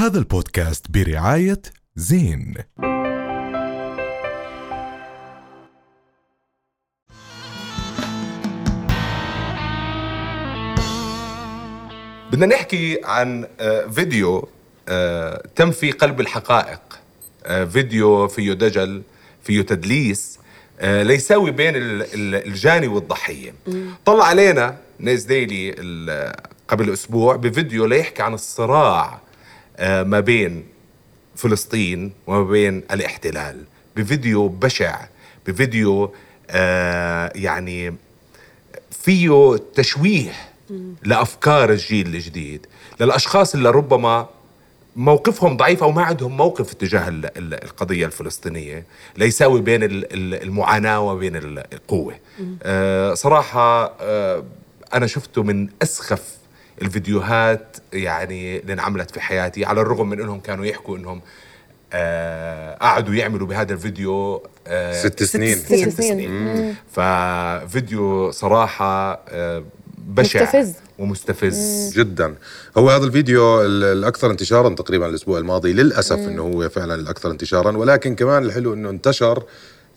هذا البودكاست برعاية زين. بدنا نحكي عن آه، فيديو آه، تم في قلب الحقائق. آه، فيديو فيه دجل فيه تدليس ليساوي بين ال- ال- الجاني والضحية. طلع علينا نيز ديلي قبل أسبوع بفيديو ليحكي عن الصراع ما بين فلسطين وما بين الاحتلال. بفيديو بشع بفيديو آه، يعني فيه تشويه لأفكار الجيل الجديد. للأشخاص اللي ربما موقفهم ضعيف أو ما عندهم موقف تجاه ال- ال- القضية الفلسطينية ليساوي بين ال- ال- المعاناة وبين ال- القوة. آه، صراحة آه، أنا شفته من أسخف الفيديوهات يعني اللي انعملت في حياتي على الرغم من إنهم كانوا يحكوا إنهم آه، قعدوا يعملوا بهذا الفيديو آه، ست سنين. ست سنين. ست سنين. ففيديو صراحة آه، بشع مستفز. ومستفز. جدا. هو هذا الفيديو ال- الأكثر انتشارا تقريبا الأسبوع الماضي للأسف إنه هو فعلا الأكثر انتشارا ولكن كمان الحلو إنه انتشر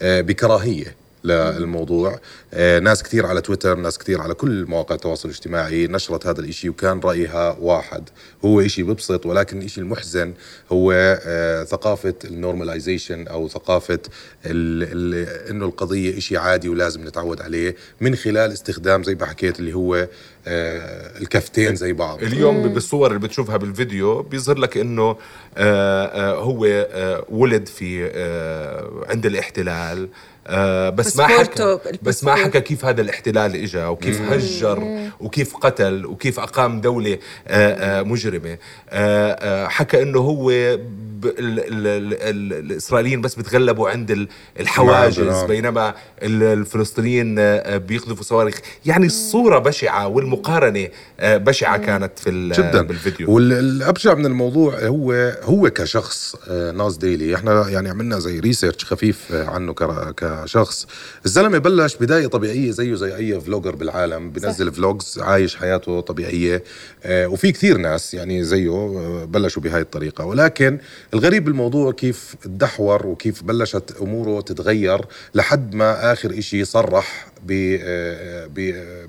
آه، بكراهية. للموضوع. آه، ناس كثير على تويتر ناس كثير على كل مواقع التواصل الاجتماعي نشرت هذا الإشي وكان رأيها واحد. هو إشي ببسط ولكن الاشي المحزن هو آه، ثقافة النورماليزيشن أو ثقافة إنه القضية إشي عادي ولازم نتعود عليه من خلال استخدام زي ما حكيت اللي هو الكفتين زي بعض. اليوم بالصور اللي بتشوفها بالفيديو بيظهر لك إنه آه، آه، هو آه، ولد في آه، عند الاحتلال. آه، بس ما حكى بس ما. حكى كيف هذا الاحتلال اجى وكيف هجر وكيف قتل وكيف أقام دولة آه، آه، مجرمة. آه، آه، حكى إنه هو ب- ال- ال- ال- ال- الإسرائيليين بس بتغلبوا عند ال- الحواجز نعم. بينما ال- الفلسطينيين آه، بيقذفوا صواريخ. يعني الصورة بشعة والمقارنة آه، بشعة كانت في ال- جدا. بالفيديو. والأبشع من الموضوع هو هو كشخص آه، ناس ديلي إحنا يعني عملنا زي ريسيرش خفيف آه، عنه كشخص. الزلمة بلش بداية طبيعية زيه زي أي vlogger بالعالم. بنزل vlogs عايش حياته طبيعية. آه، وفي كثير ناس يعني زيه آه، بلشوا بهاي الطريقة. ولكن الغريب بالموضوع كيف تدحور وكيف بلشت أموره تتغير لحد ما آخر إشي صرح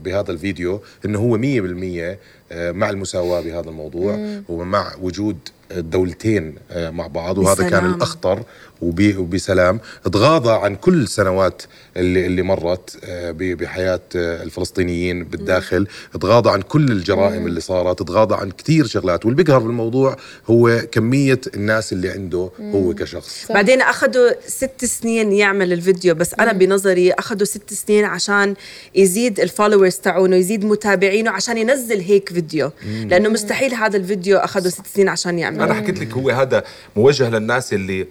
بهذا الفيديو إنه هو 100% آه، مع المساواة بهذا الموضوع ومع وجود الدولتين آه، مع بعض وهذا كان بسلام. الأخطر وب- وبسلام. تغاضى عن كل السنوات اللي, اللي مرت آه، ب- بحياة آه، الفلسطينيين بالداخل. تغاضى عن كل الجرائم اللي صارت. تغاضى عن كثير شغلات. واللي بيقهر بالموضوع هو كمية الناس اللي عنده هو كشخص. بعدين أخذوا ست سنين يعمل الفيديو بس أنا بنظري أخذوا ست سنين عشان يزيد ال followers تاعونه يزيد متابعينه عشان ينزل هيك فيديو. لأنه مستحيل هذا الفيديو اخذوا ست سنين عشان يعمله أنا حكيت لك هو هذا موجه للناس اللي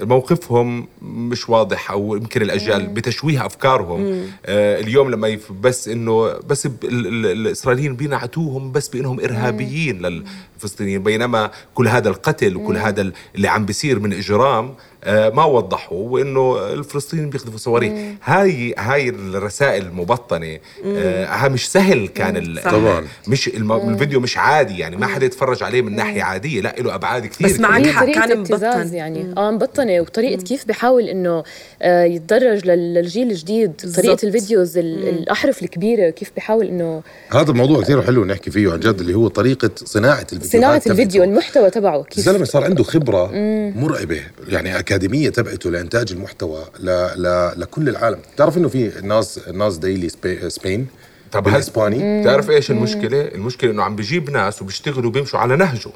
موقفهم مش واضح أو يمكن الأجيال بتشويه أفكارهم. آه، اليوم لما يف- بس إنه بس الإسرائيليين بينعتوهم بس بإنهم إرهابيين للفلسطينيين بينما كل هذا القتل وكل هذا ال- اللي عم بيصير من إجرام آه، ما وضحوا وإنه الفلسطينيين بيقذفوا صواريخ هاي هاي الرسائل المبطنة آه، ها مش سهل كان. طبعاً. مش الفيديو مش عادي يعني ما حدا يتفرج عليه من ناحية عادية. لا له أبعاد كثير. بس معك حق، كان مبطن. يعني. آه مبطنة وطريقة كيف بحاول إنه آه، يتدرج لل- للجيل الجديد طريقة ال videos ال- الأحرف الكبيرة كيف بحاول إنه هذا الموضوع كثير حلو نحكي فيه عن جد اللي هو طريقة صناعة الفيديو صناعة الفيديو المحتوى تبعه كيف الزلمة صار عنده خبرة مرعبة يعني أكاديمية تبعته لإنتاج المحتوى ل... ل... لكل العالم. بتعرف إنه في ناس Nas Daily Spa... Spain طب بالاسباني بتعرف إيش المشكلة؟ المشكلة إنه عم بجيب ناس وبيشتغلوا بيمشوا على نهجه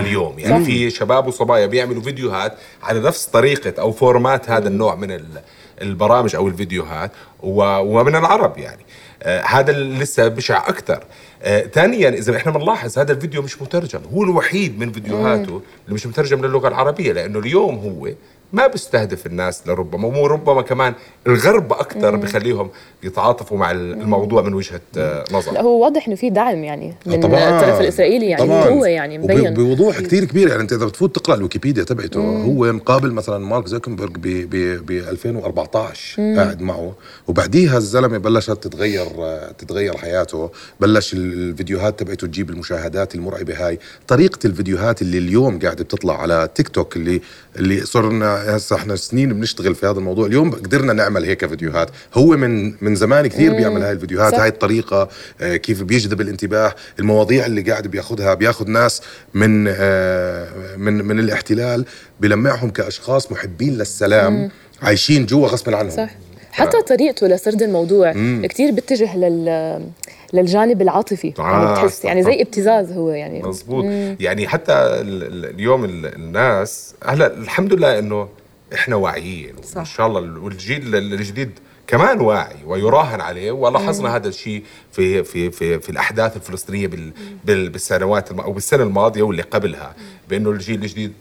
اليوم. يعني في شباب وصبايا بيعملوا فيديوهات على نفس طريقة أو فورمات هذا النوع من ال- البرامج أو الفيديوهات ومن العرب يعني. آه هذا اللي لسه بشع أكثر آه ثانيا إذا إحنا بنلاحظ هذا الفيديو مش مترجم. هو الوحيد من فيديوهاته اللي مش مترجم للغة العربية لأنه اليوم هو ما بيستهدف الناس لربما وربما كمان الغرب أكثر بخليهم يتعاطفوا مع الموضوع من وجهة آه، لا نظر هو واضح إنه في دعم يعني من طبعاً. الطرف الإسرائيلي يعني طبعاً. قوه يعني مبين. بوضوح كثير كبير يعني أنت إذا بتفوت تقرأ الويكيبيديا تبعته هو مقابل مثلا مارك زوكنبرج ب ب 2014 قاعد معه. وبعديها الزلمة بلشت تتغير آه، تتغير حياته. بلش ال- الفيديوهات تبعته تجيب المشاهدات المرعبة هاي. طريقة الفيديوهات اللي اليوم قاعدة بتطلع على تيك توك اللي اللي صرنا هسه إحنا سنين بنشتغل في هذا الموضوع. اليوم قدرنا نعمل هيك فيديوهات. هو من من زمان كثير بيعمل هاي الفيديوهات. صح. هاي الطريقة آه، كيف بيجذب الانتباه المواضيع اللي قاعد بياخذها بياخذ ناس من آه، من من الاحتلال بلمعهم كأشخاص محبين للسلام عايشين جوا غصبا عنهم. صح. حتى طريقته لسرد الموضوع كتير بيتجه لل للجانب العاطفي. آه، يعني بتحس يعني. زي ابتزاز هو يعني. مزبوط يعني حتى ال- ال- اليوم ال- الناس هلا الحمد لله إنه إحنا واعيين صح. ان شاء الله والجيل الجديد كمان واعي ويراهن عليه ولاحظنا هذا الشيء في في في في الأحداث الفلسطينية بال بال بالسنوات أو بالسنة الماضية واللي قبلها بإنه الجيل الجديد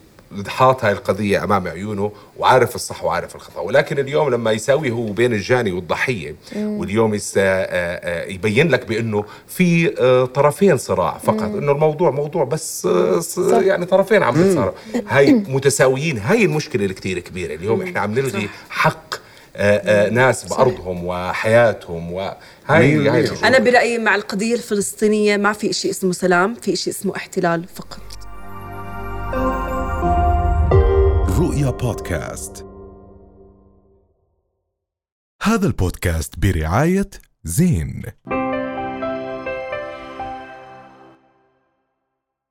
حاط هاي القضية أمام عيونه وعارف الصح وعارف الخطأ. ولكن اليوم لما يساوي هو بين الجاني والضحية واليوم يس آه، آه، يبين لك بأنه في آه، طرفين صراع فقط. أنه الموضوع موضوع بس آه، ص- يعني طرفين عم بيتصارعوا هاي متساويين. هاي المشكلة اللي كتير كبيرة. اليوم إحنا عم نلغي حق آه، آه، ناس بأرضهم وحياتهم وهاي هاي المشكلة. أنا برأيي مع القضية الفلسطينية ما في شيء اسمه سلام في شيء اسمه احتلال فقط. رؤيا بودكاست. هذا البودكاست برعاية زين.